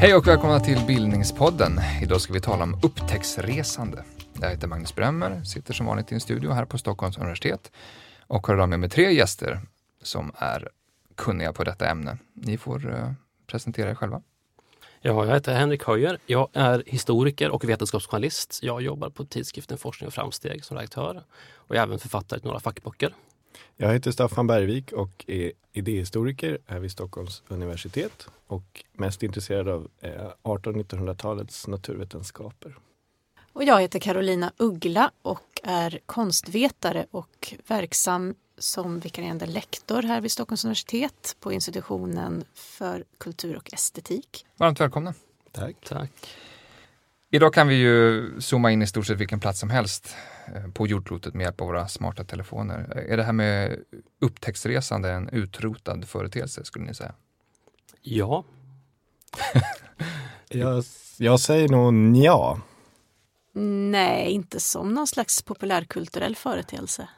Hej och välkomna till Bildningspodden. Idag ska vi tala om upptäcktsresande. Jag heter Magnus Bremmer, sitter som vanligt i en studio här på Stockholms universitet och har idag med mig tre gäster som är kunniga på detta ämne. Ni får uh, presentera er själva. Ja, jag heter Henrik Höjer. Jag är historiker och vetenskapsjournalist. Jag jobbar på tidskriften Forskning och framsteg som redaktör och jag är även författare till några fackböcker. Jag heter Staffan Bergvik och är idéhistoriker här vid Stockholms universitet och mest intresserad av 1800-1900-talets naturvetenskaper. Och jag heter Carolina Uggla och är konstvetare och verksam som vikarierande lektor här vid Stockholms universitet på institutionen för kultur och estetik. Varmt välkomna. Tack. Tack. Idag kan vi ju zooma in i stort sett vilken plats som helst eh, på jordklotet med hjälp av våra smarta telefoner. Är det här med upptäcktsresande en utrotad företeelse skulle ni säga? Ja. jag, jag säger nog ja. Nej, inte som någon slags populärkulturell företeelse.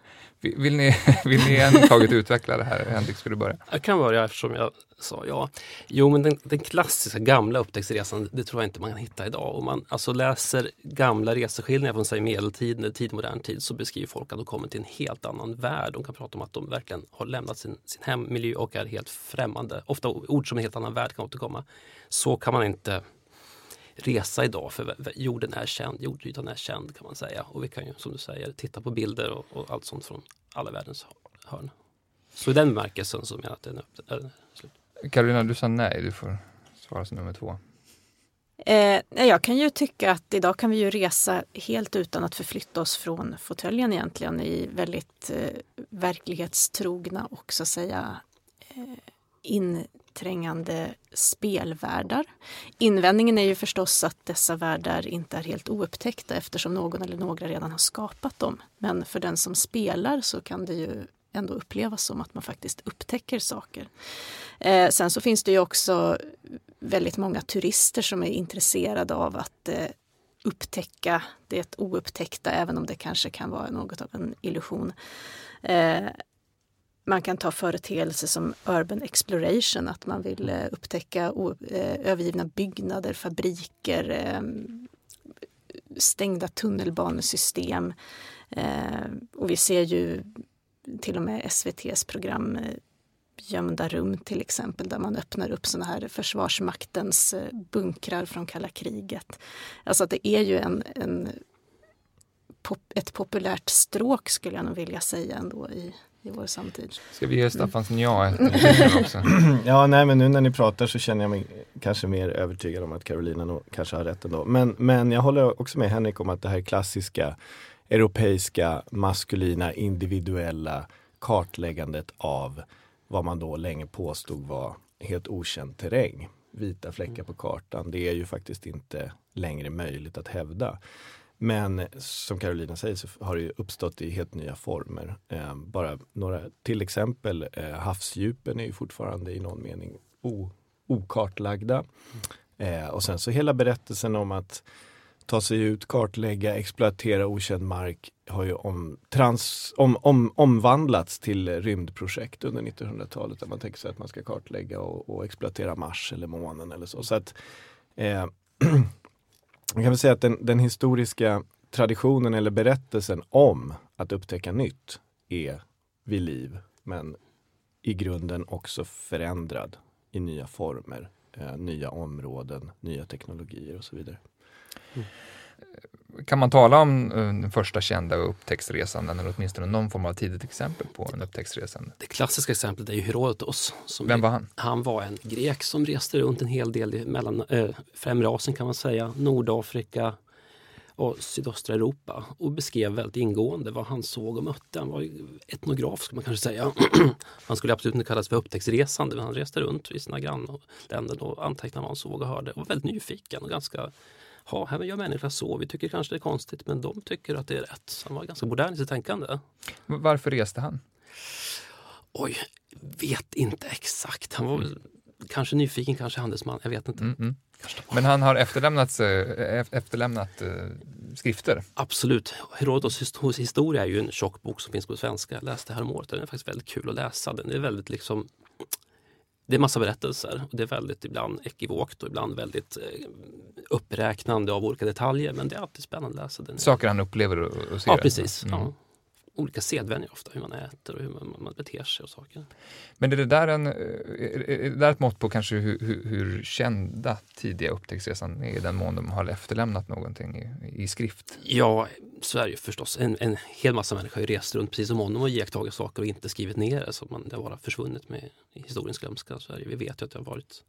Vill ni, vill ni en taget utveckla det här? Henrik, ska du börja? Jag kan börja eftersom jag sa ja. Jo, men den, den klassiska gamla upptäcktsresan, det tror jag inte man kan hitta idag. Om man alltså läser gamla reseskildringar från säg medeltiden eller tidmodern tid så beskriver folk att de kommer till en helt annan värld. De kan prata om att de verkligen har lämnat sin, sin hemmiljö och är helt främmande. Ofta ord som en helt annan värld kan återkomma. Så kan man inte resa idag för jorden är känd, jordytan är känd kan man säga. Och vi kan ju som du säger titta på bilder och, och allt sånt från alla världens hörn. Så i den bemärkelsen så menar jag att den är, är slut. Karolina, du sa nej, du får svara som nummer två. Eh, jag kan ju tycka att idag kan vi ju resa helt utan att förflytta oss från fåtöljen egentligen i väldigt eh, verklighetstrogna och så att säga eh, in, påträngande spelvärldar. Invändningen är ju förstås att dessa världar inte är helt oupptäckta eftersom någon eller några redan har skapat dem. Men för den som spelar så kan det ju ändå upplevas som att man faktiskt upptäcker saker. Eh, sen så finns det ju också väldigt många turister som är intresserade av att eh, upptäcka det oupptäckta, även om det kanske kan vara något av en illusion. Eh, man kan ta företeelser som urban exploration, att man vill eh, upptäcka eh, övergivna byggnader, fabriker, eh, stängda tunnelbanesystem. Eh, och vi ser ju till och med SVTs program eh, Gömda rum till exempel, där man öppnar upp sådana här Försvarsmaktens eh, bunkrar från kalla kriget. Alltså att det är ju en, en ett populärt stråk skulle jag nog vilja säga ändå i, i vår samtid. Ska vi ge Staffans ja också? ja, nej men nu när ni pratar så känner jag mig kanske mer övertygad om att Carolina nog kanske har rätt ändå. Men, men jag håller också med Henrik om att det här klassiska europeiska maskulina individuella kartläggandet av vad man då länge påstod var helt okänd terräng. Vita fläckar på kartan. Det är ju faktiskt inte längre möjligt att hävda. Men som Carolina säger så har det uppstått i helt nya former. Eh, bara några till exempel eh, havsdjupen är ju fortfarande i någon mening o, okartlagda. Eh, och sen så hela berättelsen om att ta sig ut, kartlägga, exploatera okänd mark har ju om, trans, om, om, omvandlats till rymdprojekt under 1900-talet där man tänker sig att man ska kartlägga och, och exploatera Mars eller månen eller så. så att, eh, Man kan väl säga att den, den, historiska traditionen eller berättelsen om att upptäcka nytt är vid liv, men i grunden också förändrad i nya former, eh, nya områden, nya teknologier och så vidare. Mm. Kan man tala om eh, den första kända upptäcktsresanden eller åtminstone någon form av tidigt exempel på en upptäcktsresande? Det klassiska exemplet är ju Herodotos. Vem var han? Han var en grek som reste runt en hel del i mellan, äh, främre Asien kan man säga, Nordafrika och sydöstra Europa och beskrev väldigt ingående vad han såg och mötte. Han var etnograf skulle man kanske säga. han skulle absolut inte kallas för upptäcktsresande men han reste runt i sina grannländer och antecknade vad han såg och hörde och var väldigt nyfiken och ganska ha, här gör människor så, vi tycker kanske det är konstigt men de tycker att det är rätt. Han var ganska modern i sitt tänkande. Varför reste han? Oj, vet inte exakt. Han var väl kanske nyfiken, kanske handelsman, jag vet inte. Mm, mm. Men han har efterlämnat, eh, efterlämnat eh, skrifter. Absolut. Herodotos his- historia är ju en tjock bok som finns på svenska. Jag läste häromåret den är faktiskt väldigt kul att läsa. Den är väldigt liksom det är massa berättelser och det är väldigt ibland ekivokt och ibland väldigt eh, uppräknande av olika detaljer. Men det är alltid spännande att läsa den. Saker han upplever och, och ser. Ja, precis. Mm. Ja. Olika sedvänjor ofta, hur man äter och hur man, man beter sig och saker. Men är det där, en, är är det där ett mått på kanske hur, hur, hur kända tidiga upptäcktsresan är i den mån de har efterlämnat någonting i, i skrift? Ja, Sverige förstås. En, en hel massa människor har ju rest runt precis som honom och iakttagit saker och inte skrivit ner det. Så man, det har bara försvunnit med historiens glömska. Sverige. Vi vet ju att det har varit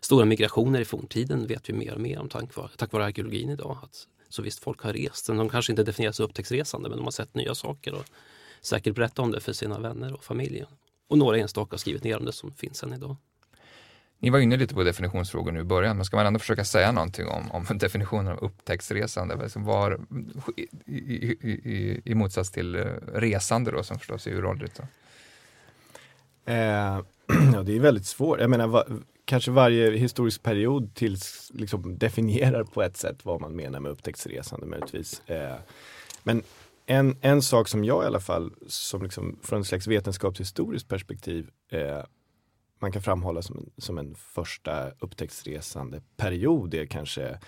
stora migrationer i forntiden. vet vi mer och mer om tack vare, tack vare arkeologin idag. Att, så visst, folk har rest. De kanske inte definieras som upptäcktsresande men de har sett nya saker och säkert berättat om det för sina vänner och familjen. Och några enstaka har skrivit ner om det som finns än idag. Ni var inne lite på definitionsfrågor nu i början, men ska man ändå försöka säga någonting om, om definitionen av upptäcktsresande? Alltså var, i, i, i, I motsats till eh, resande då, som förstås är uråldrigt. Eh, ja, det är väldigt svårt. Jag menar, va, kanske varje historisk period tills, liksom, definierar på ett sätt vad man menar med upptäcktsresande möjligtvis. Eh, men en, en sak som jag i alla fall, som liksom, från ett slags vetenskapshistoriskt perspektiv, eh, man kan framhålla som en, som en första upptäcktsresande period är kanske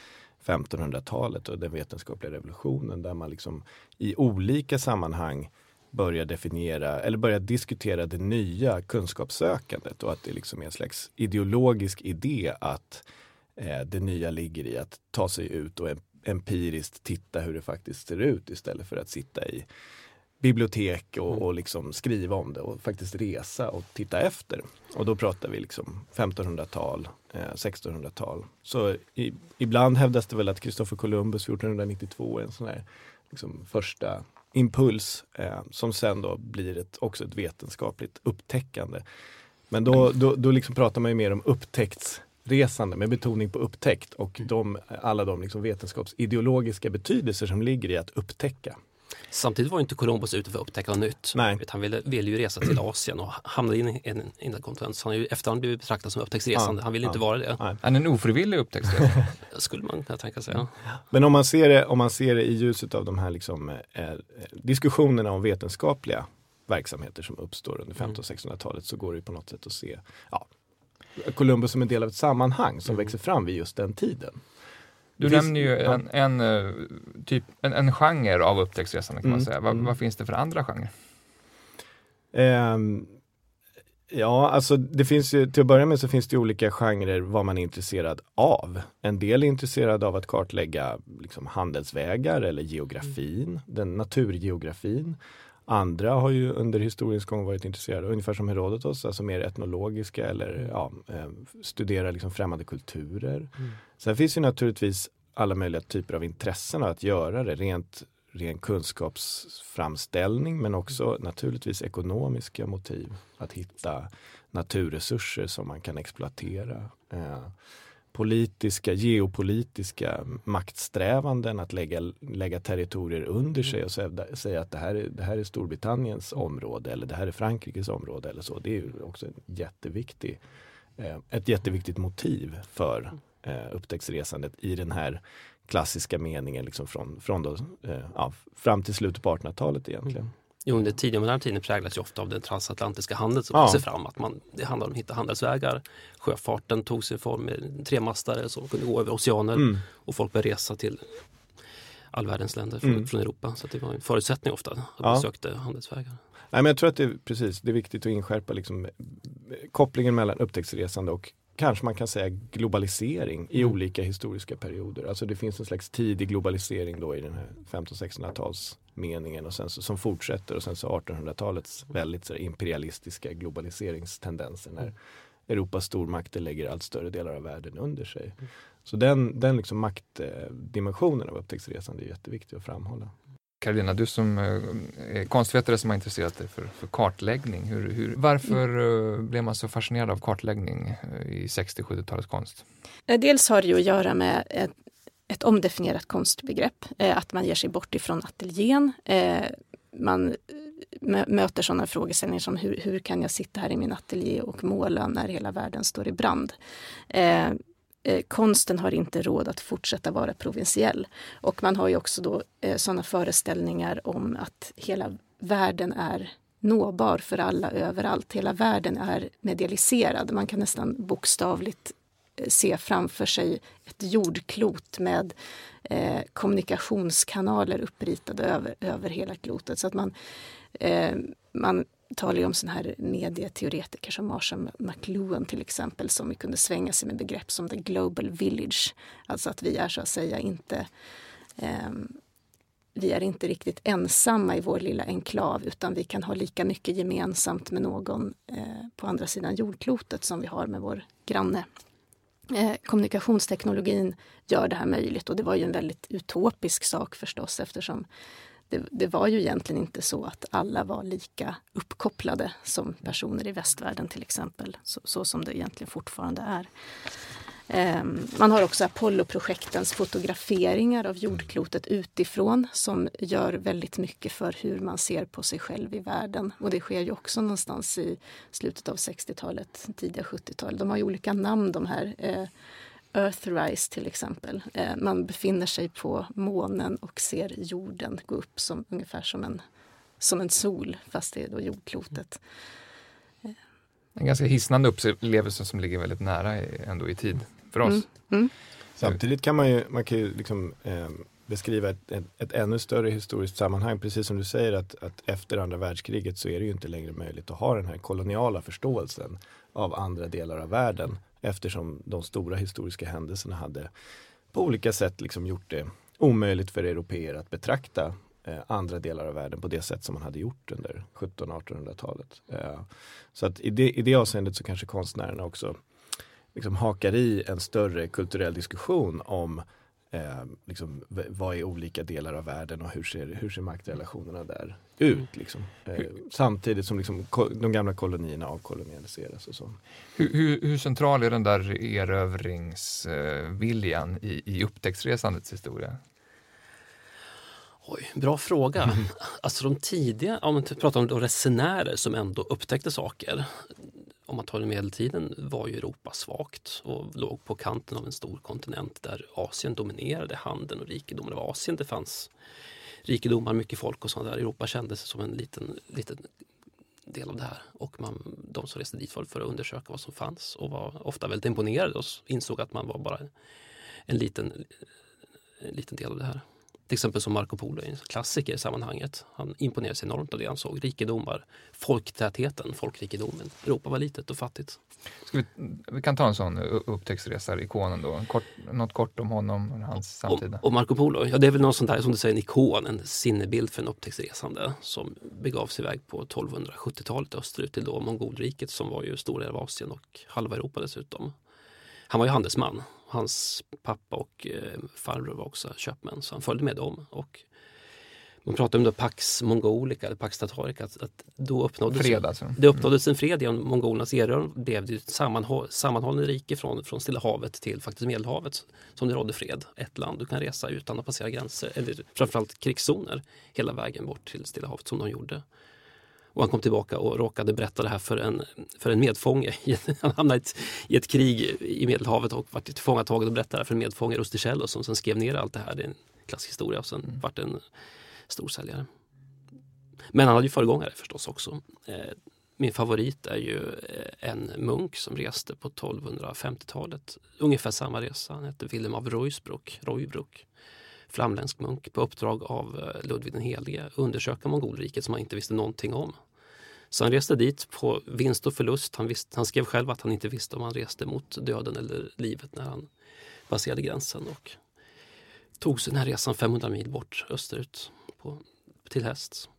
1500-talet och den vetenskapliga revolutionen där man liksom i olika sammanhang börja definiera eller börja diskutera det nya kunskapssökandet och att det liksom är en slags ideologisk idé att eh, det nya ligger i att ta sig ut och em- empiriskt titta hur det faktiskt ser ut istället för att sitta i bibliotek och, och liksom skriva om det och faktiskt resa och titta efter. Och då pratar vi liksom 1500-tal, eh, 1600-tal. Så i, ibland hävdas det väl att Kristoffer Columbus 1492 är en sån här liksom, första impuls eh, som sen då blir ett, också ett vetenskapligt upptäckande. Men då, då, då liksom pratar man ju mer om upptäcktsresande med betoning på upptäckt och de, alla de liksom vetenskapsideologiska betydelser som ligger i att upptäcka. Samtidigt var inte Columbus ute för att upptäcka något nytt. Nej. Han ville, ville ju resa till Asien och hamnade in i en, en, en kontinent. Så han har ju efterhand blivit betraktad som upptäcktsresande. Han ville ja. inte vara det. Nej. Han är en ofrivillig upptäcktsresande. Skulle man kunna tänka sig. Ja. Men om man ser det, om man ser det i ljuset av de här liksom, eh, diskussionerna om vetenskapliga verksamheter som uppstår under 1500 och 1600-talet så går det på något sätt att se ja, Columbus som en del av ett sammanhang som växer fram vid just den tiden. Du finns- nämner ju ja. en, en, eh, typ, en, en genre av upptäcktsresande kan man Mm, säga. Vad, mm. vad finns det för andra genrer? Ehm, ja, alltså det finns ju, till att börja med så finns det olika genrer vad man är intresserad av. En del är intresserade av att kartlägga liksom, handelsvägar eller geografin, den naturgeografin. Andra har ju under historiens gång varit intresserade, ungefär som Herodotos, alltså mer etnologiska eller ja, eh, studera liksom främmande kulturer. Sen finns ju naturligtvis alla möjliga typer av intressen att göra det, rent ren kunskapsframställning men också naturligtvis ekonomiska motiv. Att hitta naturresurser som man kan exploatera. Eh, politiska, geopolitiska maktsträvanden att lägga, lägga territorier under sig och säga, säga att det här, är, det här är Storbritanniens område eller det här är Frankrikes område eller så. Det är ju också en jätteviktig, eh, ett jätteviktigt motiv för eh, upptäcktsresandet i den här klassiska meningen liksom från, från då, eh, ja, fram till slutet på 1800-talet egentligen. Jo, den tidiga moderna tiden präglas ju ofta av den transatlantiska handeln som Ja. växer fram. Att man, det handlar om att hitta handelsvägar. Sjöfarten tog sin form med tremastare som kunde gå över oceaner Mm. och folk började resa till all världens länder från, Mm. från Europa. Så det var en förutsättning ofta att Ja. man sökte handelsvägar. Nej, men jag tror att det är, precis, det är viktigt att inskärpa liksom, eh, kopplingen mellan upptäcktsresande och kanske man kan säga globalisering i Mm. olika historiska perioder. Alltså det finns en slags tidig globalisering då i den här 1500-1600-tals meningen och sen så, som fortsätter och sen så 1800-talets väldigt så imperialistiska globaliseringstendenser när Europas stormakter lägger allt större delar av världen under sig. Så den, den liksom maktdimensionen av upptäcktsresande är jätteviktig att framhålla. Carolina, du som eh, är konstvetare som har intresserat dig för, för kartläggning. Hur, hur, varför eh, blev man så fascinerad av kartläggning eh, i 60-70-talets konst? Dels har det ju att göra med ett, ett omdefinierat konstbegrepp, att man ger sig bort ifrån ateljén. Man mö- möter sådana frågeställningar som hur, hur kan jag sitta här i min ateljé och måla när hela världen står i brand? Eh, konsten har inte råd att fortsätta vara provinsiell. Och man har ju också då eh, sådana föreställningar om att hela världen är nåbar för alla överallt. Hela världen är medialiserad. Man kan nästan bokstavligt eh, se framför sig ett jordklot med eh, kommunikationskanaler uppritade över, över hela klotet. Så att man, eh, man talar ju om såna här medieteoretiker som Marshall McLuhan till exempel som kunde svänga sig med begrepp som the global village. Alltså att vi är så att säga inte eh, vi är inte riktigt ensamma i vår lilla enklav utan vi kan ha lika mycket gemensamt med någon eh, på andra sidan jordklotet som vi har med vår granne. Eh, kommunikationsteknologin gör det här möjligt och det var ju en väldigt utopisk sak förstås eftersom det, det, var ju egentligen inte så att alla var lika uppkopplade som personer i västvärlden till exempel, så, så som det egentligen fortfarande är. Ehm, man har också Apollo-projektens fotograferingar av jordklotet utifrån som gör väldigt mycket för hur man ser på sig själv i världen. Och det sker ju också någonstans i slutet av 60-talet, tidiga 70-talet. De har ju olika namn de här. Eh, Earthrise till exempel. Eh, man befinner sig på månen och ser jorden gå upp som, ungefär som en, som en sol, fast det är då jordklotet. En ganska hisnande upplevelse som ligger väldigt nära ändå i tid för oss. Mm. Mm. Samtidigt kan man ju, man kan ju liksom, eh, beskriva ett, ett, ett, ännu större historiskt sammanhang. Precis som du säger att, att efter andra världskriget så är det ju inte längre möjligt att ha den här koloniala förståelsen av andra delar av världen eftersom de stora historiska händelserna hade på olika sätt liksom gjort det omöjligt för europeer att betrakta eh, andra delar av världen på det sätt som man hade gjort under 1700-1800-talet. Eh, så att i det, i det avseendet så kanske konstnärerna också liksom hakar i en större kulturell diskussion om eh, liksom, vad är olika delar av världen och hur ser, hur ser maktrelationerna där ut? Liksom. Eh, samtidigt som liksom, de gamla kolonierna avkolonialiseras. Och så. Hur, hur, hur central är den där erövringsviljan i, i upptäcktsresandets historia? Oj, bra fråga. Mm. Alltså de tidiga, om man pratar om resenärer som ändå upptäckte saker om man tar medeltiden var ju Europa svagt och låg på kanten av en stor kontinent där Asien dominerade handeln och rikedomen. Det var Asien det fanns rikedomar, mycket folk och sånt där. Europa kändes som en liten, liten del av det här. Och man, de som reste dit var för att undersöka vad som fanns och var ofta väldigt imponerade och insåg att man var bara en liten, en liten del av det här. Till exempel som Marco Polo, en klassiker i sammanhanget. Han imponerades enormt av det han såg. Rikedomar, folktätheten, folkrikedomen. Europa var litet och fattigt. Vi, vi kan ta en sån upptäcktsresar-ikonen då. Kort, något kort om honom och hans samtida. Och, och Marco Polo, ja det är väl något sånt där som du säger, en ikon, en sinnebild för en upptäcktsresande som begav sig iväg på 1270-talet österut till då Mongolriket som var ju stora del av Asien och halva Europa dessutom. Han var ju handelsman Hans pappa och eh, farbror var också köpmän så han följde med dem. Och man pratar om då Pax Mongolica eller Pax Tatarica. Att, att då uppnåddes, fred alltså. Det uppnåddes en fred genom mongolernas erövring. blev det ett sammanhåll, sammanhållande rike från, från Stilla havet till faktiskt Medelhavet. Som det rådde fred. Ett land du kan resa utan att passera gränser eller framförallt krigszoner hela vägen bort till Stilla havet som de gjorde. Och han kom tillbaka och råkade berätta det här för en, för en medfånge. Han hamnade i ett krig i Medelhavet och var tillfångatagen och berättade det för en medfånge, Rusticello, som sen skrev ner allt det här. Det är en klassisk historia och sen mm. vart en storsäljare. Men han hade ju föregångare förstås också. Eh, min favorit är ju eh, en munk som reste på 1250-talet. Ungefär samma resa. Han hette Wilhelm av Ruysbrock, Roybrook flamländsk munk på uppdrag av eh, Ludvig den helige undersöka Mongolriket som han inte visste någonting om. Så han reste dit på vinst och förlust. Han, visste, han skrev själv att han inte visste om han reste mot döden eller livet när han passerade gränsen och tog sig den här resan 500 mil bort österut på, till häst.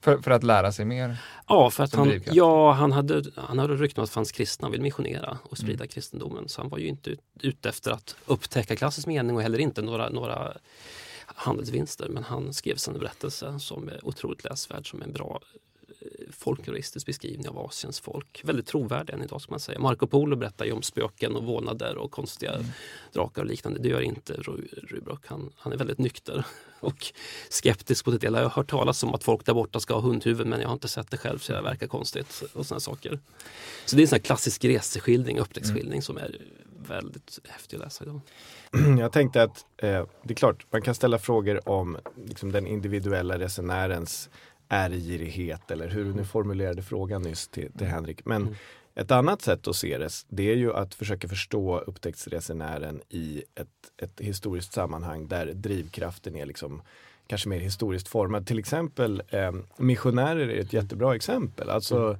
För, för att lära sig mer? Ja, för att han, ja, han hade, han hade rykten att fanns kristna och ville missionera och sprida mm. kristendomen. Så han var ju inte ute efter att upptäcka klassisk mening och heller inte några, några handelsvinster. Men han skrev en berättelse som är otroligt läsvärd, som är en bra folkloristisk beskrivning av Asiens folk. Väldigt trovärdig än idag ska man säga. Marco Polo berättar ju om spöken och vålnader och konstiga mm. drakar och liknande. Det gör inte Rubrock. Han, han är väldigt nykter och skeptisk på det hela. Jag har hört talas om att folk där borta ska ha hundhuvud men jag har inte sett det själv så det verkar konstigt och sådana saker. Så det är en sån klassisk reseskildring, upptäcktsskildring mm. som är väldigt häftig att läsa idag. Jag tänkte att eh, det är klart, man kan ställa frågor om liksom, den individuella resenärens ärgirighet eller hur du nu formulerade frågan nyss till, till Henrik. Men Mm. ett annat sätt att se det, det är ju att försöka förstå upptäcktsresenären i ett, ett historiskt sammanhang där drivkraften är liksom kanske mer historiskt formad. Till exempel eh, missionärer är ett jättebra exempel. Alltså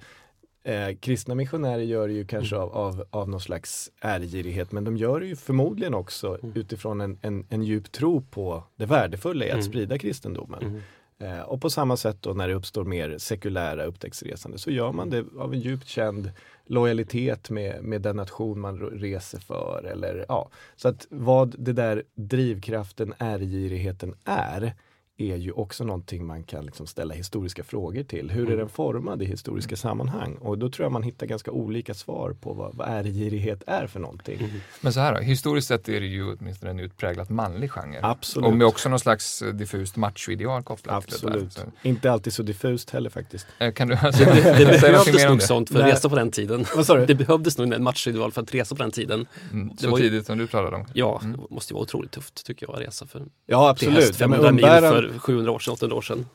Eh, kristna missionärer gör det ju kanske av, av, av någon slags ärgirighet men de gör det ju förmodligen också Mm. utifrån en, en, en djup tro på det värdefulla i att Mm. sprida kristendomen. Eh, och på samma sätt då när det uppstår mer sekulära upptäcktsresande så gör man det av en djupt känd lojalitet med, med den nation man reser för. Eller, ja. Så att vad det där drivkraften, ärgirigheten är är ju också någonting man kan liksom ställa historiska frågor till. Hur är den formad i historiska sammanhang? Och då tror jag man hittar ganska olika svar på vad, vad ärgirighet är för någonting. Mm. Men så här då, historiskt sett är det ju åtminstone en utpräglat manlig genre. Absolut. Och med också någon slags eh, diffust machoideal kopplat till det Absolut. där. Inte alltid så diffust heller faktiskt. Eh, kan du alltså, Det, det behövdes nog sånt för att Nej. resa på den tiden. Det behövdes nog en machoideal för att resa på den tiden. Mm, det så var ju- tidigt som du talade om. Ja, Mm. det måste ju vara otroligt tufft tycker jag att resa för Ja absolut. Ja, men 500 mil umbäran- för 700 år sedan, 800 år sedan.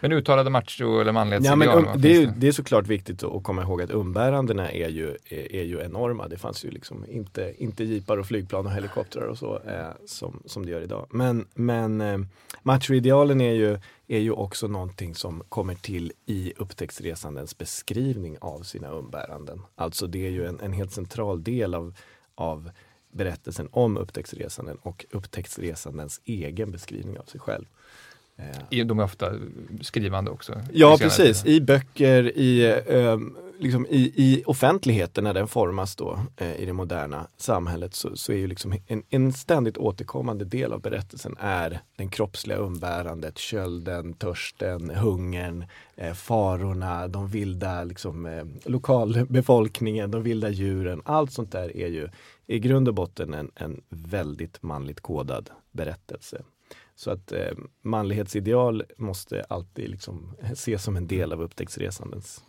Men uttalade macho eller manlighetsideal? Ja, men, um, det, är, det är såklart viktigt att komma ihåg att umbärandena är ju, är, är ju enorma. Det fanns ju liksom inte, inte jeepar och flygplan och helikoptrar och så eh, som, som det gör idag. Men, men eh, machoidealen är ju, är ju också någonting som kommer till i upptäcktsresandens beskrivning av sina umbäranden. Alltså det är ju en, en helt central del av, av berättelsen om upptäcktsresanden och upptäcktsresandens egen beskrivning av sig själv. Eh, De är ofta skrivande också. Ja precis, i böcker, i, eh, liksom i, i offentligheten när den formas då eh, i det moderna samhället så, så är ju liksom en, en ständigt återkommande del av berättelsen är den kroppsliga umbärandet, kölden, törsten, hungern, eh, farorna, de vilda liksom, lokalbefolkningen, de vilda djuren. Allt sånt där är ju i grund och botten en, en väldigt manligt kodad berättelse. Så att eh, manlighetsideal måste alltid liksom ses som en del av upptäcktsresandens.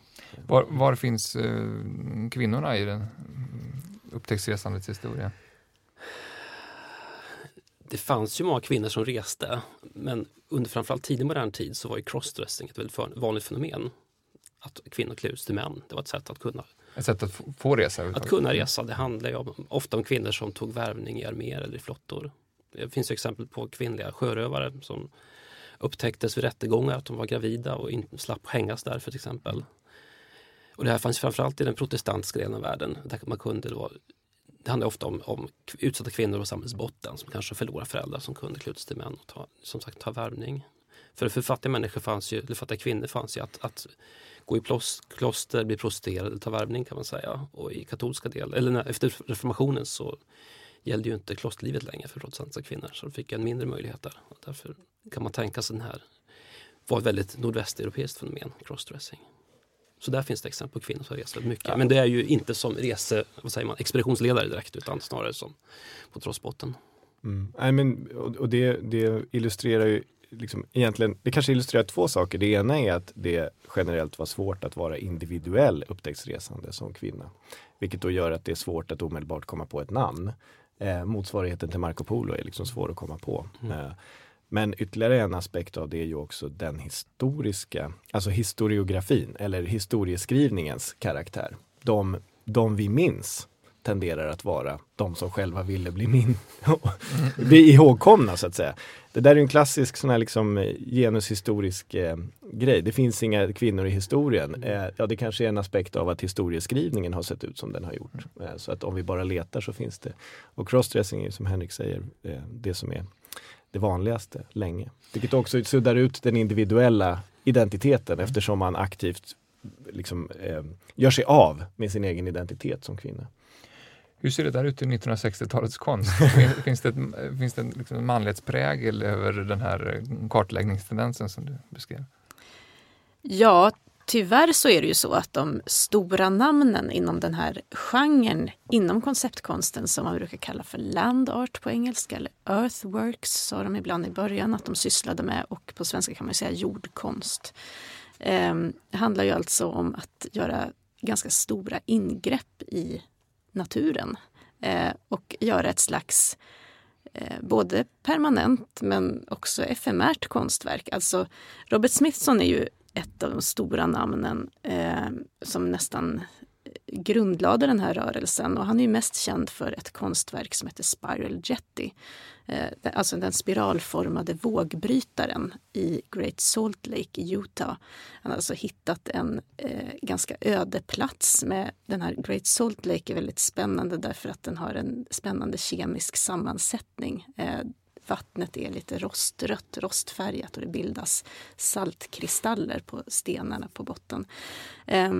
Var, var finns eh, kvinnorna i den mm, upptäcktsresandets historia? Det fanns ju många kvinnor som reste, men under framförallt tidig modern tid så var ju crossdressing ett väldigt för- vanligt fenomen. Att kvinnor klär ut till män, det var ett sätt att kunna, Ett sätt att få, resa? att kunna resa. Det handlar ju om, ofta om kvinnor som tog värvning i arméer eller i flottor. Det finns exempel på kvinnliga sjörövare som upptäcktes vid rättegångar att de var gravida och in, slapp hängas därför till exempel. Och det här fanns framförallt i den protestantiska delen av världen. Där man kunde då, det handlar ofta om, om utsatta kvinnor på samhällsbotten som kanske förlorar föräldrar som kunde klä ut sig till män och ta, som sagt, ta värvning. För, för fattiga människor fanns ju, eller fattiga kvinnor fanns ju att, att gå i plos, kloster, bli prostituerade, ta värvning kan man säga. Och i katolska del, eller när, efter reformationen så gällde ju inte klosterlivet längre för protestantiska kvinnor så de fick en mindre möjlighet där. Och därför kan man tänka sig den här var ett väldigt nordvästeuropeiskt fenomen, crossdressing. Så där finns det exempel på kvinnor som reser väldigt mycket. Men det är ju inte som rese, vad säger man, expeditionsledare direkt utan snarare som på trossbotten. Mm. Men, och och det, det illustrerar ju liksom, egentligen, det kanske illustrerar två saker. Det ena är att det generellt var svårt att vara individuell upptäcktsresande som kvinna. Vilket då gör att det är svårt att omedelbart komma på ett namn. Eh, motsvarigheten till Marco Polo är liksom svår att komma på. Mm. Eh, men ytterligare en aspekt av det är ju också den historiska, alltså historiografin eller historieskrivningens karaktär. De, de vi minns tenderar att vara de som själva ville bli min bli ihågkomna så att säga. Det där är en klassisk sån här liksom eh, genushistorisk eh, grej. Det finns inga kvinnor i historien. Eh, ja, det kanske är en aspekt av att historieskrivningen har sett ut som den har gjort. Eh, så att om vi bara letar så finns det. Och crossdressing är som Henrik säger eh, det som är det vanligaste länge. Vilket också suddar ut den individuella identiteten eftersom man aktivt liksom, eh, gör sig av med sin egen identitet som kvinna. Hur ser det där ut i 1960-talets konst? Fin- finns det, ett, finns det en liksom en manlighetsprägel över den här eh, kartläggningstendensen som du beskrev? Ja, tyvärr så är det ju så att de stora namnen inom den här genren, inom konceptkonsten som man brukar kalla för land art på engelska eller earthworks sa de ibland i början att de sysslade med och på svenska kan man säga jordkonst. Det handlar ju alltså om att göra ganska stora ingrepp i naturen eh, och göra ett slags eh, både permanent men också efemärt konstverk. Alltså Robert Smithson är ju ett av de stora namnen eh, som nästan grundlade den här rörelsen och han är mest känd för ett konstverk som heter Spiral Jetty. Eh, alltså den spiralformade vågbrytaren i Great Salt Lake i Utah. Han har alltså hittat en eh, ganska öde plats med den här Great Salt Lake är väldigt spännande därför att den har en spännande kemisk sammansättning. Eh, vattnet är lite rostrött, rostfärgat och det bildas saltkristaller på stenarna på botten. Eh,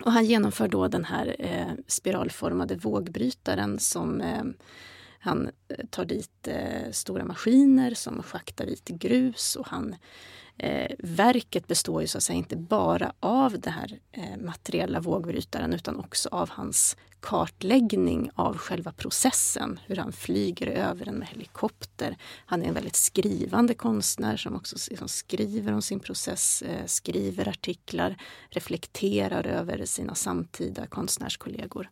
och han genomför då den här eh, spiralformade vågbrytaren som eh, han eh, tar dit eh, stora maskiner som schaktar dit grus och han eh, verket består ju så att säga inte bara av den här eh, materiella vågbrytaren utan också av hans kartläggning av själva processen. Hur han flyger över den med helikopter. Han är en väldigt skrivande konstnär som också som skriver om sin process, eh, skriver artiklar, reflekterar över sina samtida konstnärskollegor.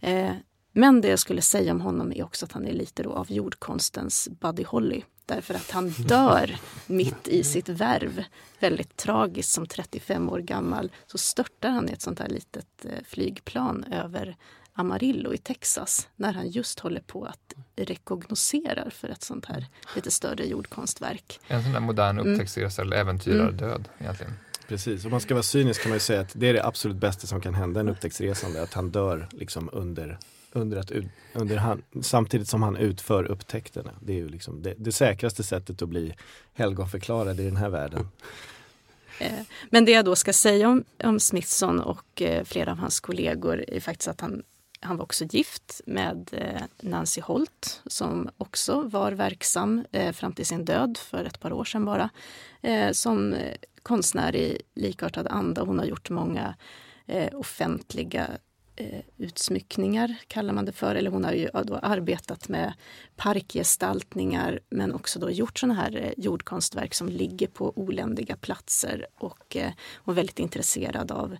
Eh, men det jag skulle säga om honom är också att han är lite då av jordkonstens Buddy Holly. Därför att han dör mitt i sitt värv. Väldigt tragiskt, som 35 år gammal så störtar han i ett sånt här litet eh, flygplan över Amarillo i Texas när han just håller på att rekognosera för ett sånt här lite större jordkonstverk. En sån där modern mm. upptäcktsresa eller äventyrardöd mm. egentligen. Precis, om man ska vara cynisk kan man ju säga att det är det absolut bästa som kan hända en upptäcktsresande, att han dör liksom under under att, under han, samtidigt som han utför upptäckterna. Det är ju liksom det, det säkraste sättet att bli helgonförklarad i den här världen. Eh, men det jag då ska säga om, om Smithson och eh, flera av hans kollegor är faktiskt att han, han var också gift med eh, Nancy Holt som också var verksam fram till sin död för ett par år sedan bara. Som konstnär i likartad anda. Hon har gjort många offentliga Eh, utsmyckningar, kallar man det för. Eller hon har ju då arbetat med parkgestaltningar men också då gjort sådana här eh, jordkonstverk som ligger på oländiga platser. Och eh, hon är väldigt intresserad av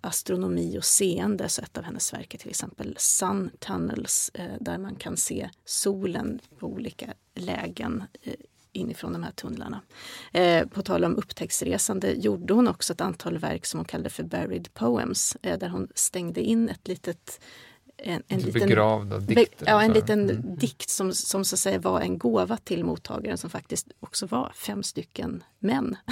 astronomi och seende. Så ett av hennes verk är till exempel Sun Tunnels där man kan se solen på olika lägen inifrån de här tunnlarna. Eh, på tal om upptäcktsresande gjorde hon också ett antal verk som hon kallade för Buried Poems eh, där hon stängde in ett litet en, en liten, begravda dikter. Ja, en liten mm. dikt som, som så att säga var en gåva till mottagaren som faktiskt också var fem stycken män.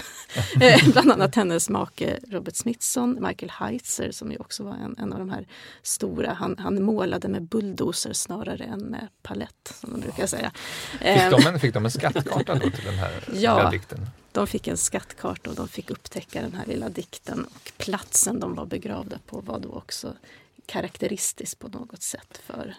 Eh, bland annat hennes make Robert Smithson, Michael Heitzer som ju också var en, en av de här stora. Han, han målade med bulldozer snarare än med palett som de brukar säga. Fick de en, fick de en skattkarta då till den här ja, dikten? De fick en skattkarta och de fick upptäcka den här lilla dikten och platsen de var begravda på var då också karaktäristiskt på något sätt för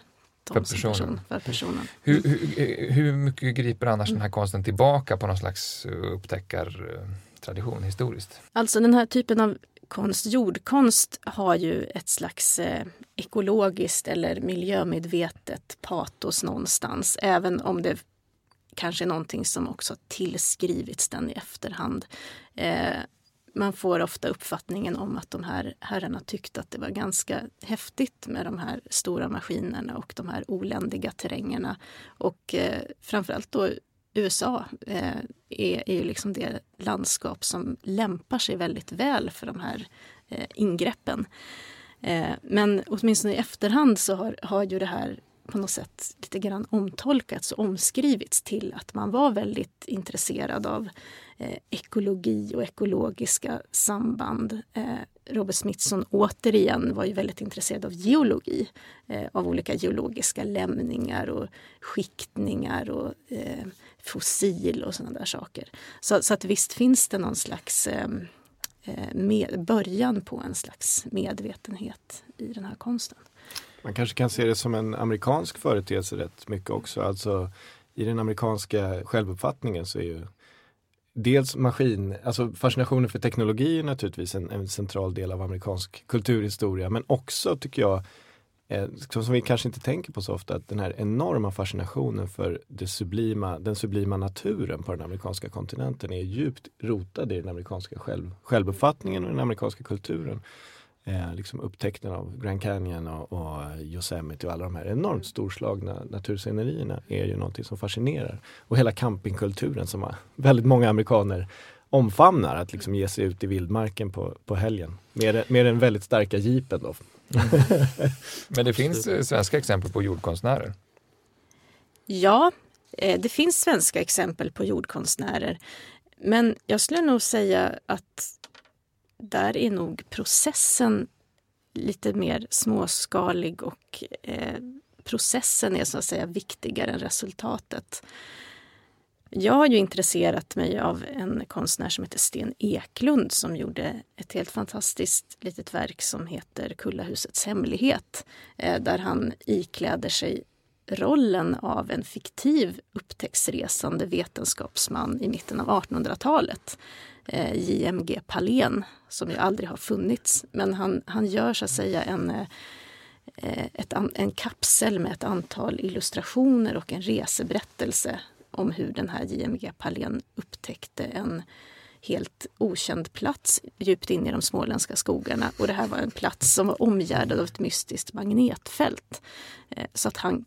för personen. Person, för personen. Hur, hur, hur, mycket griper annars den här konsten tillbaka på någon slags upptäckartradition historiskt? Alltså den här typen av konst, jordkonst, har ju ett slags eh, ekologiskt eller miljömedvetet patos någonstans. Även om det kanske är någonting som också tillskrivits den i efterhand. Eh, man får ofta uppfattningen om att de här herrarna tyckte att det var ganska häftigt med de här stora maskinerna och de här oländiga terrängerna. Och eh, framförallt då USA eh, är, är ju liksom det landskap som lämpar sig väldigt väl för de här eh, ingreppen. Eh, men åtminstone i efterhand så har, har ju det här på något sätt lite grann omtolkats och omskrivits till att man var väldigt intresserad av eh, ekologi och ekologiska samband. Eh, Robert Smithson återigen var ju väldigt intresserad av geologi, eh, av olika geologiska lämningar och skiktningar och eh, fossil och sådana där saker. Så, så, att visst finns det någon slags eh, eh med, början på en slags medvetenhet i den här konsten. Man kanske kan se det som en amerikansk företeelse rätt mycket också. Alltså i den amerikanska självuppfattningen så är ju dels maskin, alltså fascinationen för teknologi är naturligtvis en, en central del av amerikansk kulturhistoria men också tycker jag eh, som vi kanske inte tänker på så ofta, att den här enorma fascinationen för det sublima, den sublima naturen på den amerikanska kontinenten är djupt rotad i den amerikanska själv, självuppfattningen och den amerikanska kulturen eh, liksom upptäckten av Grand Canyon och, och Yosemite och alla de här enormt storslagna naturscenerierna är ju någonting som fascinerar. Och hela campingkulturen som väldigt många amerikaner omfamnar, att liksom ge sig ut i vildmarken på, på helgen. Med, med den väldigt starka jeepen då. Men det finns eh, svenska exempel på jordkonstnärer? Ja, eh, det finns svenska exempel på jordkonstnärer. Men jag skulle nog säga att där är nog processen lite mer småskalig och eh, processen är så att säga viktigare än resultatet. Jag har ju intresserat mig av en konstnär som heter Sten Eklund som gjorde ett helt fantastiskt litet verk som heter Kullahusets hemlighet. Eh, där han ikläder sig rollen av en fiktiv upptäcktsresande vetenskapsman i mitten av 1800-talet. Eh, JMG Palén, som ju aldrig har funnits. Men han, han gör så att säga en, eh, ett, en kapsel med ett antal illustrationer och en reseberättelse om hur den här JMG Palén upptäckte en helt okänd plats djupt in i de småländska skogarna. Och det här var en plats som var omgärdad av ett mystiskt magnetfält. Eh, så att han,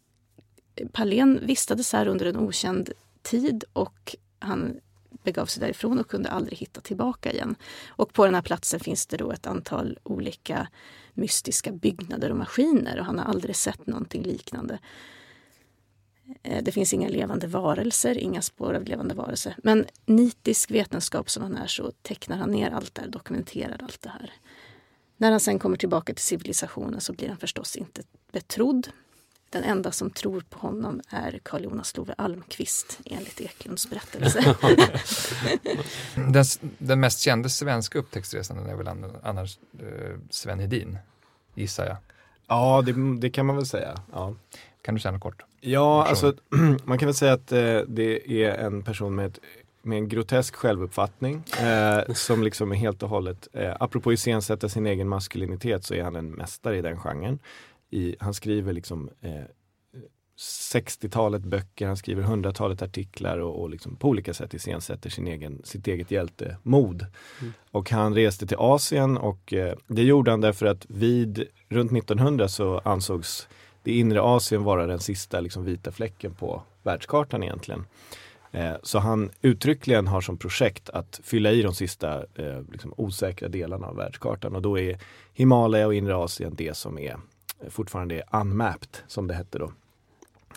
Palén vistades här under en okänd tid och han begav sig därifrån och kunde aldrig hitta tillbaka igen. Och på den här platsen finns det då ett antal olika mystiska byggnader och maskiner och han har aldrig sett någonting liknande. Eh, det finns inga levande varelser, inga spår av levande varelser. Men nitisk vetenskap som han är så tecknar han ner allt det här, dokumenterar allt det här. När han sen kommer tillbaka till civilisationen så blir han förstås inte betrodd. Den enda som tror på honom är Carl Jonas Love Almqvist enligt Eklunds berättelse. den, den, mest kände svenska upptäcktsresanden är väl annars eh, Sven Hedin, gissar jag. Ja, det, det, kan man väl säga. Ja. Kan du säga något kort? Ja, alltså man kan väl säga att eh, det är en person med, ett, med en grotesk självuppfattning eh, som liksom är helt och hållet, eh, apropå iscensätta sin egen maskulinitet så är han en mästare i den genren. I, han skriver liksom eh, 60-talet böcker, han skriver hundratalet artiklar och, och liksom på olika sätt iscensätter sin egen, sitt eget hjältemod. Mm. Och han reste till Asien och eh, det gjorde han därför att vid runt 1900 så ansågs det inre Asien vara den sista liksom, vita fläcken på världskartan egentligen. Eh, så han uttryckligen har som projekt att fylla i de sista eh, liksom, osäkra delarna av världskartan och då är Himalaya och inre Asien det som är fortfarande är unmapped som det hette då.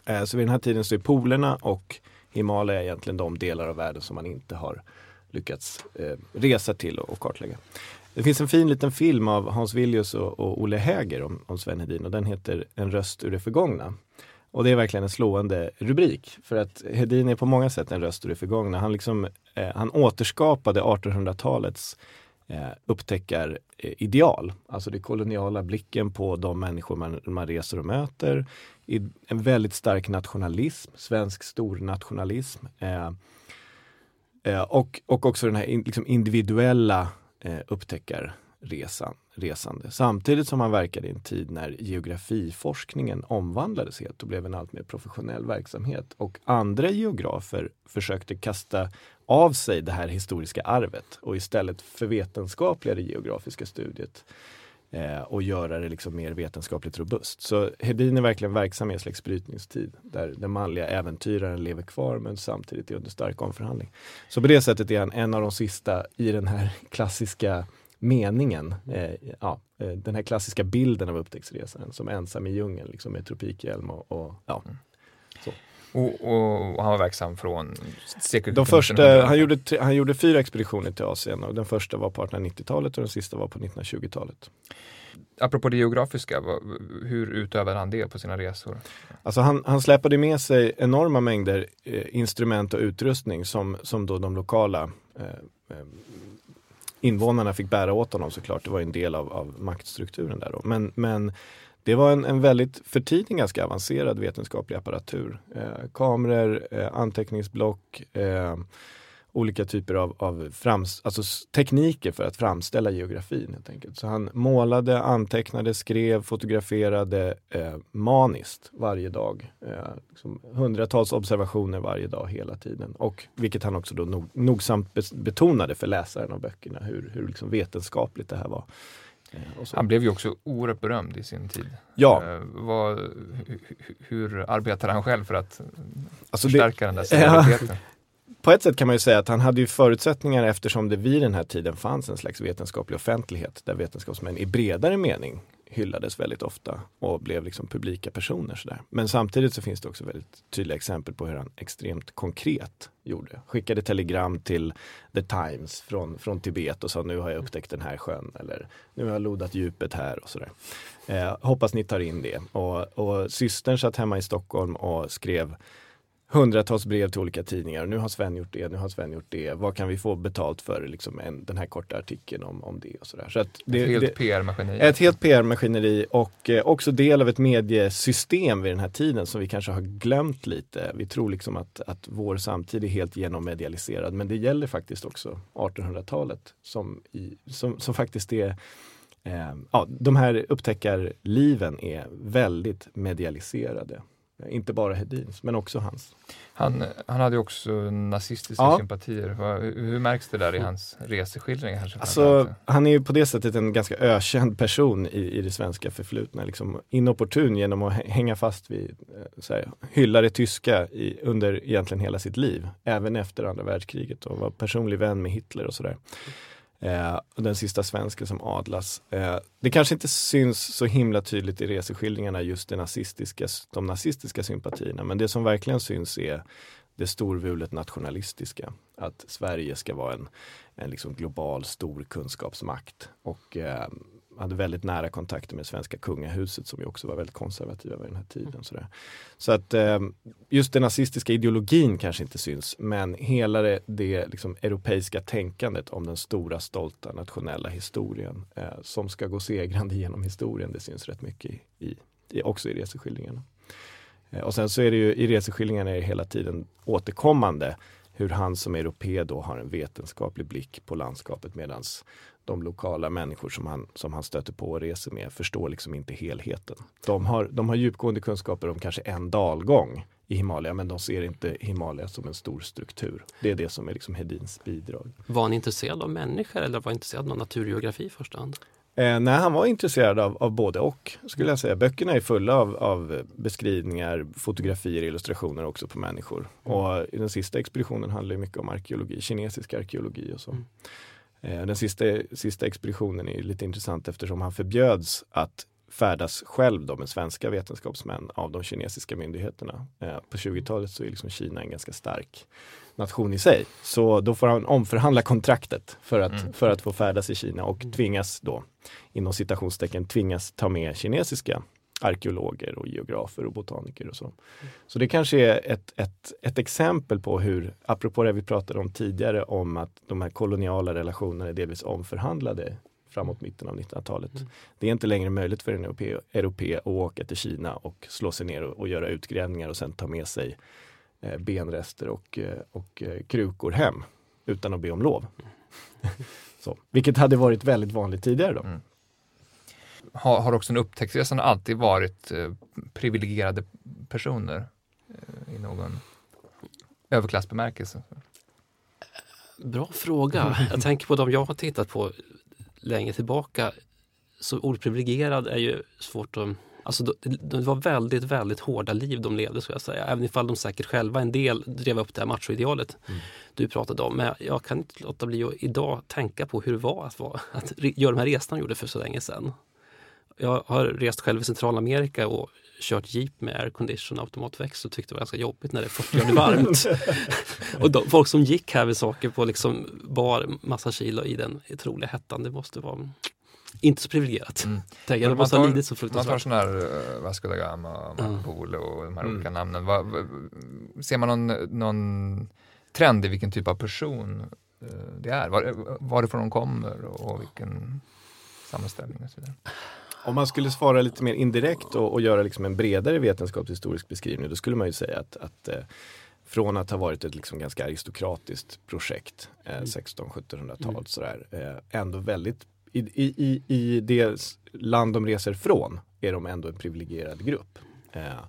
Eh, så vid den här tiden så är polerna och Himalaya egentligen de delar av världen som man inte har lyckats eh, resa till och, kartlägga. Det finns en fin liten film av Hans Villius och, Olle Häger om, om Sven Hedin och den heter En röst ur det förgångna. Och det är verkligen en slående rubrik för att Hedin är på många sätt en röst ur det förgångna. Han, liksom, eh, han återskapade 1800-talets eh, upptäckarideal. Eh, alltså det koloniala blicken på de människor man, man reser och möter. I en väldigt stark nationalism, svensk stornationalism. Eh, eh, och, och också den här in, liksom individuella eh, upptäckarresan, resande. Samtidigt som han verkade i en tid när geografiforskningen omvandlades helt och blev en allt mer professionell verksamhet. Och andra geografer försökte kasta av sig det här historiska arvet och istället förvetenskapliga det geografiska studiet eh, och göra det liksom mer vetenskapligt robust. Så Hedin är verkligen verksam i en slags brytningstid där den manliga äventyraren lever kvar men samtidigt är under stark omförhandling. Så på det sättet är han en av de sista i den här klassiska meningen, eh, ja, eh, den här klassiska bilden av upptäcktsresaren som ensam i djungeln liksom med tropikhjälm och, och ja. Och, och, och, han var verksam från De första, han, gjorde, han gjorde fyra expeditioner till Asien och den första var på 1890-talet och den sista var på 1920-talet. Apropå det geografiska, hur utövade han det på sina resor? Alltså han, han släpade med sig enorma mängder eh, instrument och utrustning som, som då de lokala eh, eh invånarna fick bära åt honom såklart. Det var en del av, av maktstrukturen där. Då. Men, men det var en, en väldigt, för tiden ganska avancerad vetenskaplig apparatur. Eh, kameror, eh, anteckningsblock, eh, olika typer av, av frams, alltså tekniker för att framställa geografin. helt enkelt. Så han målade, antecknade, skrev, fotograferade eh, maniskt varje dag. Eh, liksom hundratals observationer varje dag hela tiden. Och vilket han också då nog, nogsamt betonade för läsaren av böckerna hur, hur liksom vetenskapligt det här var. Eh. Han blev ju också oerhört berömd i sin tid. Ja, Eh, vad, hu- hu- hur arbetade han själv för att alltså det, förstärka den där serialiteten? på ett sätt kan man ju säga att han hade ju förutsättningar eftersom det vid den här tiden fanns en slags vetenskaplig offentlighet där vetenskapsmän i bredare mening hyllades väldigt ofta och blev liksom publika personer. Sådär. Men samtidigt så finns det också väldigt tydliga exempel på hur han extremt konkret gjorde. Skickade telegram till The Times från, från Tibet och sa nu har jag upptäckt den här sjön eller nu har jag lodat djupet här och sådär. Eh, hoppas ni tar in det. Och, och systern satt hemma i Stockholm och skrev hundratals brev till olika tidningar. Nu har Sven gjort det, nu har Sven gjort det. Vad kan vi få betalt för liksom en, den här korta artikeln om, om det och sådär. Så det, Ett helt PR-maskineri. ett helt PR-maskineri och eh, också del av ett mediesystem vid den här tiden som vi kanske har glömt lite. Vi tror liksom att, att vår samtid är helt genommedialiserad men det gäller faktiskt också 1800-talet som, i, som, som faktiskt är eh, ja, de här upptäckarliven är väldigt medialiserade. Inte bara Hedins men också hans. Han, han hade också nazistiska Ja. sympatier. Hur, hur märks det där i hans reseskildringar? Kanske Alltså, han är ju på det sättet en ganska ökänd person i, i det svenska förflutna. Liksom inopportun genom att hä- hänga fast vid, eh, så här, hylla det tyska i, under egentligen hela sitt liv. Även efter andra världskriget och var personlig vän med Hitler och sådär. Eh, och den sista svensken som adlas. Eh, det kanske inte syns så himla tydligt i reseskildringarna just det nazistiska, de nazistiska sympatierna. Men det som verkligen syns är det storvulet nationalistiska. Att Sverige ska vara en, en liksom global stor kunskapsmakt. Och eh, hade väldigt nära kontakter med svenska kungahuset som ju också var väldigt konservativa vid den här tiden. Sådär. Så att eh, just den nazistiska ideologin kanske inte syns men hela det, det liksom europeiska tänkandet om den stora stolta nationella historien eh, som ska gå segrande genom historien, det syns rätt mycket i, i, också i reseskildringarna. Eh, och sen så är det ju i reseskildringarna är det hela tiden återkommande hur han som europé då har en vetenskaplig blick på landskapet medans de lokala människor som han, som han stöter på och reser med förstår liksom inte helheten. De har, de har djupgående kunskaper om kanske en dalgång i Himalaya men de ser inte Himalaya som en stor struktur. Det är det som är liksom Hedins bidrag. Var han intresserad av människor eller var han intresserad av naturgeografi i första hand? Eh, nej, han var intresserad av, av både och skulle jag säga. Böckerna är fulla av, av beskrivningar, fotografier, illustrationer också på människor. Och i den sista expeditionen handlar mycket om arkeologi, kinesisk arkeologi och så. Mm. Eh, den sista, sista expeditionen är lite intressant eftersom han förbjöds att färdas själv då med svenska vetenskapsmän av de kinesiska myndigheterna. Eh, på 20-talet så är liksom Kina en ganska stark nation i sig. Så då får han omförhandla kontraktet för att, Mm. för att få färdas i Kina och tvingas då, inom citationstecken, tvingas ta med kinesiska arkeologer och geografer och botaniker och så. Så det kanske är ett, ett, ett exempel på hur, apropå det vi pratade om tidigare om att de här koloniala relationerna är delvis omförhandlade framåt mitten av 1900-talet. Mm. Det är inte längre möjligt för en europé, europé att åka till Kina och slå sig ner och, och göra utgrävningar och sen ta med sig eh, benrester och, eh, och eh, krukor hem utan att be om lov. Så, vilket hade varit väldigt vanligt tidigare då. Mm. Har, har också en upptäcktsresande alltid varit eh, privilegierade personer eh, i någon överklassbemärkelse? Bra fråga. Jag tänker på de jag har tittat på längre tillbaka. Så ordet privilegierad är ju svårt att... Alltså det, det var väldigt, väldigt hårda liv de levde skulle jag säga. Även ifall de säkert själva, en del drev upp det här machoidealet Mm. du pratade om. Men jag kan inte låta bli att idag tänka på hur det var att, vara, att göra de här resorna de gjorde för så länge sedan. Jag har rest själv i Centralamerika och kört jeep med aircondition och automatväxt och tyckte det var ganska jobbigt när det är 40 grader varmt. och de, folk som gick här vid saker på liksom bar massa kilo i den otroliga hettan, det måste vara inte så privilegierat. Mm. Tänk, Man måste ha tar- lidit så Man tar fruktansvärt. sån här uh, Vasco da Gama, Marco Mm. Polo och de här Mm. olika namnen. Va, va, ser man någon, någon trend i vilken typ av person eh, det är? Var, varifrån de kommer och vilken sammanställning och så vidare? Om man skulle svara lite mer indirekt och, och göra liksom en bredare vetenskapshistorisk beskrivning, då skulle man ju säga att, att eh, från att ha varit ett liksom ganska aristokratiskt projekt, eh, 1600-1700-tal Mm. sådär, eh, ändå väldigt, i, i, i, det land de reser från är de ändå en privilegierad grupp. Eh,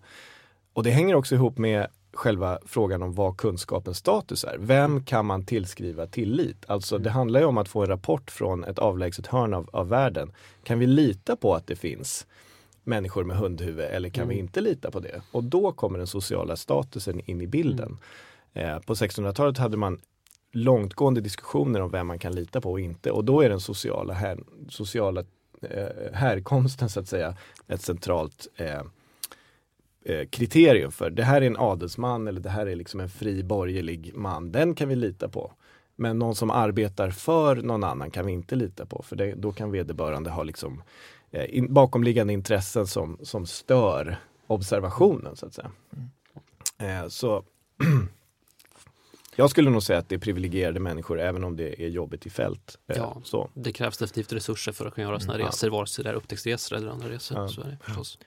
och det hänger också ihop med själva frågan om vad kunskapens status är. Vem kan man tillskriva tillit? Alltså det handlar ju om att få en rapport från ett avlägset hörn av, av världen. Kan vi lita på att det finns människor med hundhuvud eller kan vi inte lita på det? Och då kommer den sociala statusen in i bilden. Eh, på 1600-talet hade man långtgående diskussioner om vem man kan lita på och inte och då är den sociala, här, sociala eh, härkomsten så att säga ett centralt eh, eh, kriterium för det här är en adelsman eller det här är liksom en fri borgerlig man. Den kan vi lita på. Men någon som arbetar för någon annan kan vi inte lita på för det, då kan vederbörande ha liksom eh, in, bakomliggande intressen som, som stör observationen så att säga. Eh, så jag skulle nog säga att det är privilegierade människor även om det är jobbigt i fält. Eh, Ja. så. Det krävs definitivt resurser för att kunna göra sådana Mm. resor, vare sig det är upptäcktsresor eller andra resor. Ja. Så är det förstås.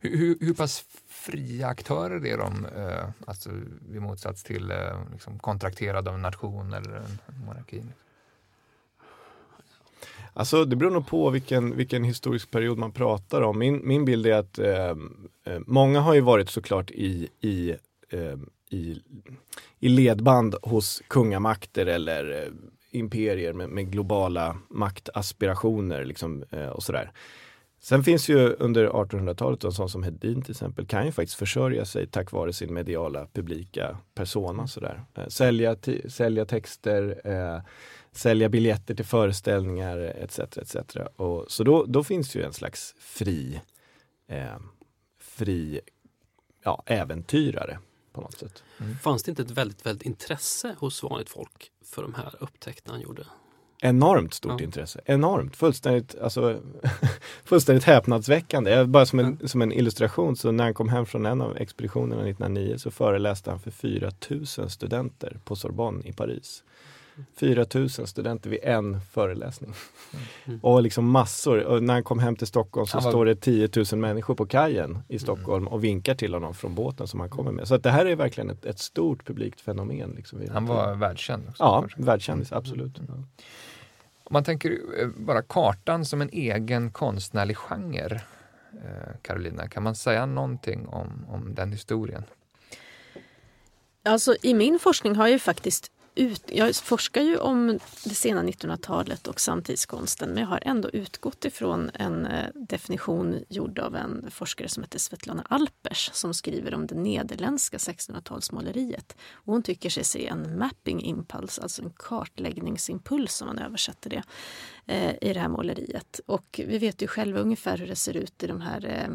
Hur, hur, hur pass fria aktörer är de, eh, alltså i motsats till eh, liksom kontrakterade av en nation eller en monarki? Alltså det beror nog på vilken, vilken historisk period man pratar om. Min, min bild är att eh, eh, många har ju varit såklart i, i, eh, i, i ledband hos kungamakter eller eh, imperier med, med globala maktaspirationer liksom, eh, och sådär. Sen finns ju under 1800-talet en sån som Hedin till exempel kan ju faktiskt försörja sig tack vare sin mediala publika persona. Sådär. Eh, sälja, sälja texter, eh, sälja biljetter till föreställningar etc. etc. Och, så då, då finns ju en slags fri, eh, fri ja, äventyrare på något sätt. Mm. Fanns det inte ett väldigt, väldigt intresse hos vanligt folk för de här upptäckterna han gjorde? Enormt stort Ja. intresse, enormt, fullständigt, alltså, fullständigt häpnadsväckande. Bara som en, som en illustration, så när han kom hem från en av expeditionerna 1909 så föreläste han för 4000 studenter på Sorbonne i Paris. 4000 studenter vid en föreläsning. Mm. Och liksom massor, och när han kom hem till Stockholm så var- står det 10 000 människor på kajen i Stockholm och vinkar till honom från båten som han kommer med. Så att det här är verkligen ett, ett stort publikt fenomen. Liksom, Han tiden. var världskänd också. Ja, kanske. världskändis, absolut. Om man tänker eh, bara kartan som en egen konstnärlig genre, eh, Carolina, kan man säga någonting om, om den historien? Alltså i min forskning har jag ju faktiskt ut, jag forskar ju om det sena 1900-talet och samtidskonsten men jag har ändå utgått ifrån en eh, definition gjord av en forskare som heter Svetlana Alpers som skriver om det nederländska 1600-talsmåleriet. Och hon tycker sig se en mapping impulse, alltså en kartläggningsimpuls som man översätter det, eh, i det här måleriet. Och vi vet ju själva ungefär hur det ser ut i de här eh,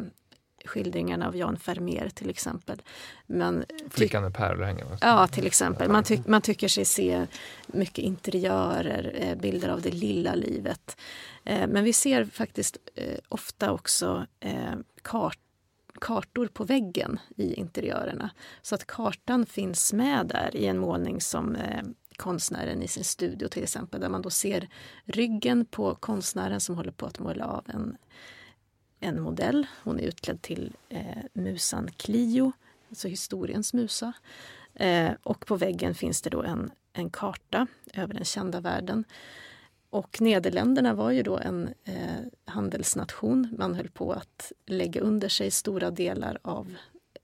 skildringarna av Jan Vermeer till exempel. Men Flickan med va? Ja, till exempel. Man, tyck, man tycker sig se mycket interiörer, eh, bilder av det lilla livet. Eh, men vi ser faktiskt eh, ofta också eh, kart, kartor på väggen i interiörerna. Så att kartan finns med där i en målning som eh, konstnären i sin studio till exempel, där man då ser ryggen på konstnären som håller på att måla av en, en modell. Hon är utklädd till eh, musan Clio, alltså historiens musa. Eh, och på väggen finns det då en, en karta över den kända världen. Och Nederländerna var ju då en eh, handelsnation. Man höll på att lägga under sig stora delar av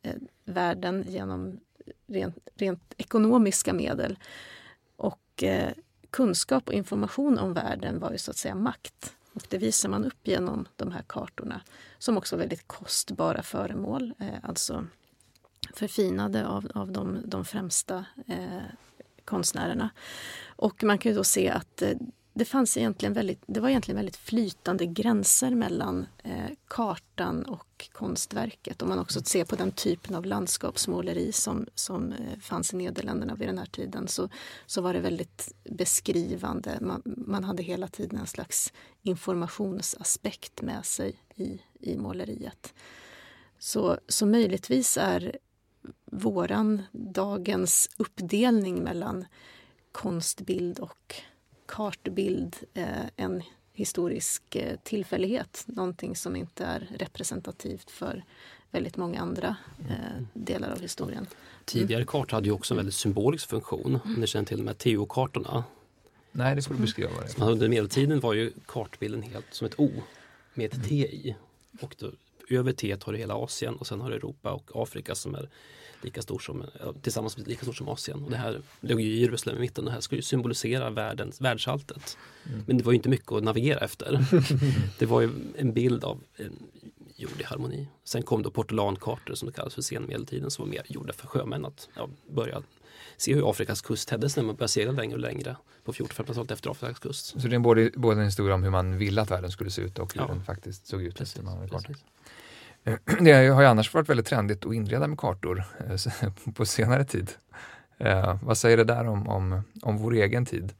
eh, världen genom rent, rent ekonomiska medel. Och eh, kunskap och information om världen var ju så att säga makt. Och det visar man upp genom de här kartorna som också är väldigt kostbara föremål. Eh, alltså förfinade av, av de, de främsta eh, konstnärerna. Och man kan ju då se att eh, det, fanns egentligen väldigt, det var egentligen väldigt flytande gränser mellan eh, kartan och konstverket. Om man också ser på den typen av landskapsmåleri som, som eh, fanns i Nederländerna vid den här tiden så, så var det väldigt beskrivande. Man, man hade hela tiden en slags informationsaspekt med sig i, i måleriet. Så, så möjligtvis är våran dagens uppdelning mellan konstbild och kartbild eh, en historisk eh, tillfällighet. Någonting som inte är representativt för väldigt många andra eh, delar av historien. Tidigare kartor hade ju också en väldigt symbolisk funktion. Om ni känner till de här TO-kartorna. Nej, det får du beskriva vad det är. Men Under medeltiden var ju kartbilden helt som ett O med ett T i. Och då över T har du hela Asien och sen har du Europa och Afrika som är lika stor som, tillsammans lika stort som Asien. Och det här låg ju i Jerusalem i mitten. Det här ju symbolisera världens, världsalltet. Mm. Men det var ju inte mycket att navigera efter. det var ju en bild av jord i harmoni. Sen kom då portolankartor som det kallas för senmedeltiden som var mer gjorda för sjömän att ja, börja se hur Afrikas kust tedde sig när man började segla längre och längre på 1400-talet efter Afrikas kust. Så det är både, både en historia om hur man ville att världen skulle se ut och hur ja. den faktiskt såg ut precis, efter man hade Det har ju annars varit väldigt trendigt att inreda med kartor eh, på senare tid. Eh, vad säger det där om, om, om vår egen tid?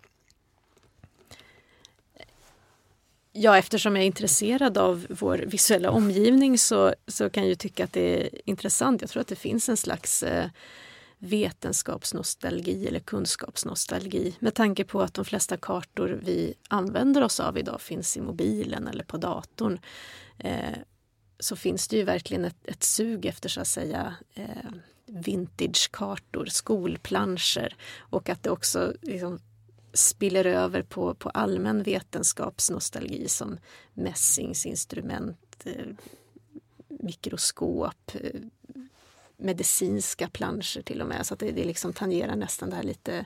Ja, eftersom jag är intresserad av vår visuella omgivning så, så kan jag tycka att det är intressant. Jag tror att det finns en slags eh, vetenskapsnostalgi eller kunskapsnostalgi med tanke på att de flesta kartor vi använder oss av idag finns i mobilen eller på datorn. Eh, så finns det ju verkligen ett, ett sug efter så att säga eh, vintagekartor, skolplanscher och att det också liksom, spiller över på, på allmän vetenskapsnostalgi som mässingsinstrument, eh, mikroskop, eh, medicinska planscher till och med. Så att det, det liksom tangerar nästan det här lite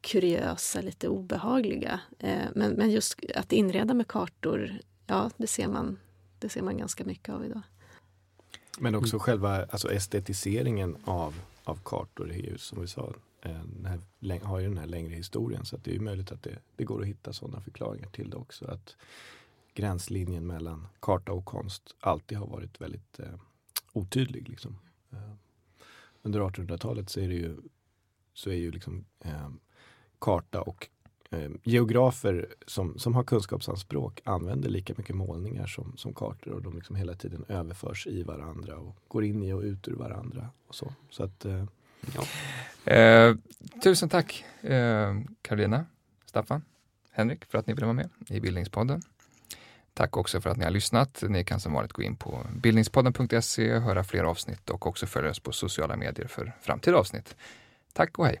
kuriösa, lite obehagliga. Eh, men, men just att inreda med kartor, ja det ser man, det ser man ganska mycket av idag. Men också mm. själva alltså estetiseringen av, av kartor är ju som vi sa, eh, här, har ju den här längre historien så att det är möjligt att det, det går att hitta sådana förklaringar till det också. Att gränslinjen mellan karta och konst alltid har varit väldigt eh, otydlig. Liksom. Eh, under 1800-talet så är det ju, så är ju liksom, eh, karta och eh, geografer som, som har kunskapsanspråk använder lika mycket målningar som, som kartor och de liksom hela tiden överförs i varandra och går in i och ut ur varandra. Och så. Så att, eh, ja. Eh, tusen tack eh, Karolina, Staffan, Henrik för att ni ville vara med i Bildningspodden. Tack också för att ni har lyssnat. Ni kan som vanligt gå in på bildningspodden.se, höra fler avsnitt och också följa oss på sociala medier för framtida avsnitt. Tack och hej!